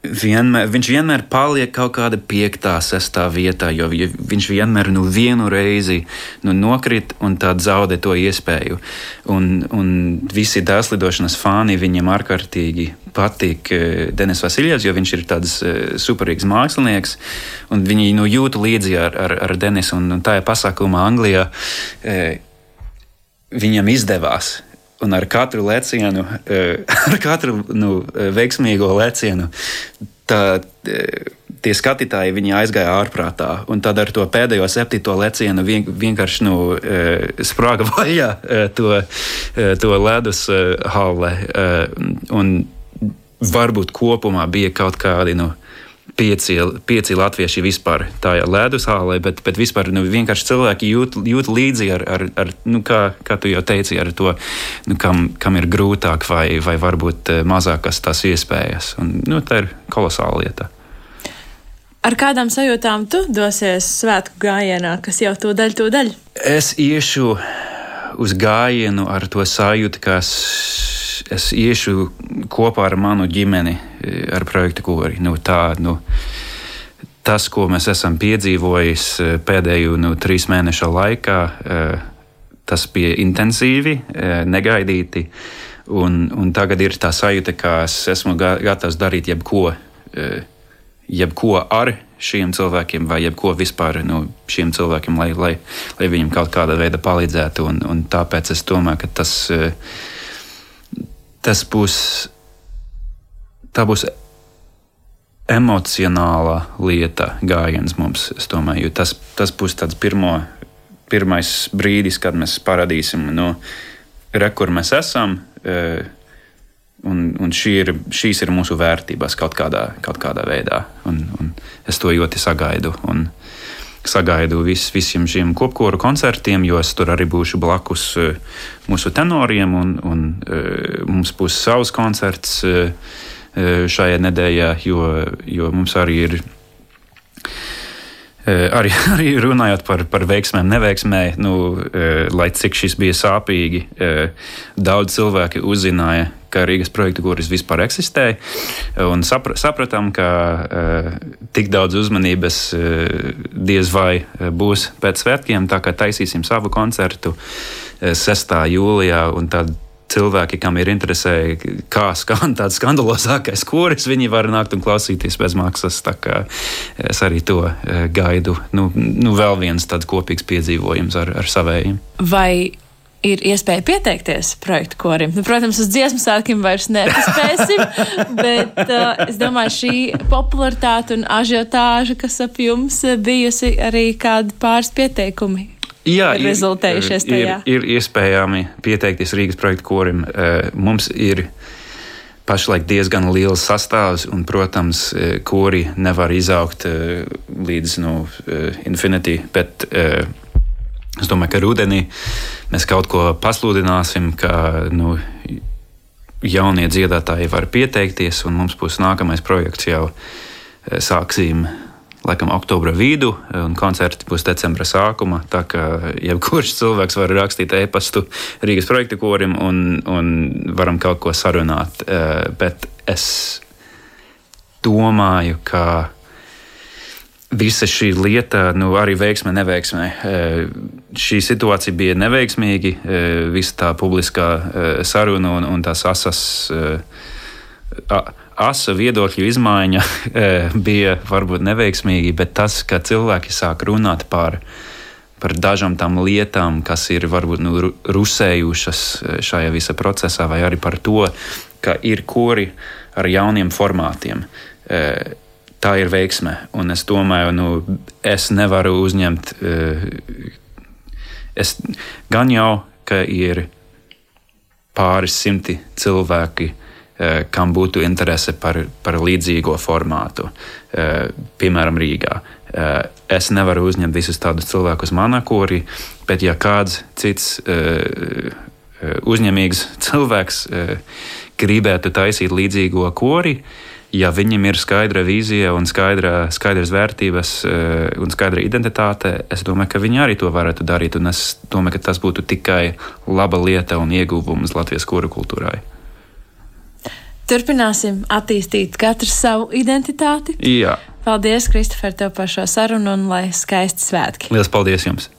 vienmēr, viņš vienmēr paliek kaut kāda piektā, sestā vietā, jo viņš vienmēr nu vienu reizi nu, nokrit un tā zaudē to iespēju. Un, un visi dēslidošanas fani viņam ārkārtīgi patīk eh, Denis Vasiljevs, jo viņš ir tāds eh, superīgs mākslinieks, viņi nu, jūtu līdzi ar, ar, ar Denisu, un, un tā ir pasākuma Anglijā. Eh, viņam izdevās Un ar katru lecienu, <laughs> ar katru nu, veiksmīgo lecienu, tā, tie skatītāji aizgāja ārprātā. Un tad ar to pēdējo septīto lecienu vien, vienkārši nu, sprāga <laughs> vaļā to, to ledus halle. Un varbūt kopumā bija kaut kādi. Nu, pieci, pieci latvieši vispār tajā ledus hālē, bet, bet vispār nu, vienkārši cilvēki jūt, jūt līdzi ar, ar, ar nu, kā, kā tu jau teici, ar to, nu, kam, kam ir grūtāk vai, vai varbūt mazākas tās iespējas. Un, nu, tā ir kolosāla lieta.
Ar kādām sajūtām tu dosies svētku gājienā, kas jau to daļu, to daļu?
Es iešu uz gājienu ar to sajūtu, kas es iešu kopā ar manu ģimeni, ar projektu kori. Nu, tā, nu, tas, ko mēs esam piedzīvojuši pēdējo nu, trīs mēnešu laikā, tas bija intensīvi, negaidīti. Un, un tagad ir tā sajūta, ka es esmu gatavs darīt jebko jebko ar šiem cilvēkiem, vai jebko vispār no nu, šiem cilvēkiem, lai, lai, lai viņiem kaut kādā veidā palīdzētu. Un, un tāpēc es domāju, ka tas, eh, tas būs. Tā būs emocionāla lieta, gājiens mums. Domāju, tas, tas būs tāds pirmo, pirmais brīdis, kad mēs parādīsim, no, re, kur mēs esam. Uh, Un, un šī ir, šīs ir mūsu vērtības kaut kādā, kaut kādā veidā. Un, un es to ļoti sagaidu. Un sagaidu vis, visiem šiem kopkoru koncertiem, jo es tur arī būšu blakus uh, mūsu tenoriem. Un, un, uh, mums būs savs koncerts uh, šajā nedēļā, jo, jo mums arī ir Eh, arī, <laughs> arī runājot par, par veiksmēm, neveiksmēm, nu, eh, lai cik šis bija sāpīgi, eh, daudz cilvēki uzzināja, ka Rīgas projekta kuris vispār eksistē, un sapra, sapratām, ka tik daudz uzmanības diez vai būs pēc svētkiem, tā kā taisīsim savu koncertu 6. jūlijā, un tad cilvēki, kam ir interesē, kā skan <laughs> tāds skandalozākais koris, viņi var nākt un klausīties bez maksas. Es arī to eh, gaidu. Nu, nu vēl viens tāds kopīgs piedzīvojums ar, ar savējiem.
Vai ir iespēja pieteikties projektu korim. Nu, protams, uz dziesmu svētkiem vairs nepaspēsim, <laughs> bet uh, es domāju, šī popularitāte un ažiotāža, kas ap jums bijusi arī kādi pāris pieteikumi. Jā, ir rezultējušies tajā.
Ir, ir iespējami pieteikties Rīgas projekta korim. Eh, mums ir pašlaik diezgan liels sastāvs, un, protams, eh, kori nevar izaugt līdz nu, infinity. Bet, Es domāju, ka rudenī mēs kaut ko pasludināsim, ka nu, jaunie dziedātāji var pieteikties, un mums būs nākamais projekts jau sāksim laikam, oktobra vidu, un koncerti būs decembra sākuma. Tā kā jebkurš <laughs> cilvēks var rakstīt e-pastu Rīgas projekta korim un, un varam kaut ko sarunāt. Eh, bet es domāju, ka visa šī lieta, nu, arī veiksme, neveiksme. Eh, šī situācija bija neveiksmīga, eh, visa tā publiskā saruna un, un tās asas asa viedokļu izmaiņa <laughs> eh, bija varbūt neveiksmīga, bet tas, ka cilvēki sāk runāt par, par dažām tām lietām, kas ir varbūt nu, rusējušas eh, šajā visā procesā, vai arī par to, ka ir kori ar jauniem formātiem. Eh, tā ir veiksme, un es domāju, nu, es nevaru uzņemt. Es gan jau, ka ir pāris simti cilvēki, Eh, kam būtu interese par, par līdzīgo formātu, eh, piemēram, Rīgā. Eh, es nevaru uzņemt visus tādus cilvēkus manā korī, bet ja kāds cits uzņēmīgs <laughs> cilvēks gribētu taisīt līdzīgo kori, ja viņam ir skaidra vīzija un skaidra, skaidras vērtības un skaidra identitāte, es domāju, ka viņi arī to varētu darīt. Un es domāju, ka tas būtu tikai laba lieta un ieguvums Latvijas kora kultūrai.
Turpināsim attīstīt katru savu identitāti.
Jā.
Paldies, Kristofer, tev par šo sarunu un lai skaisti svētki.
Lielas paldies jums!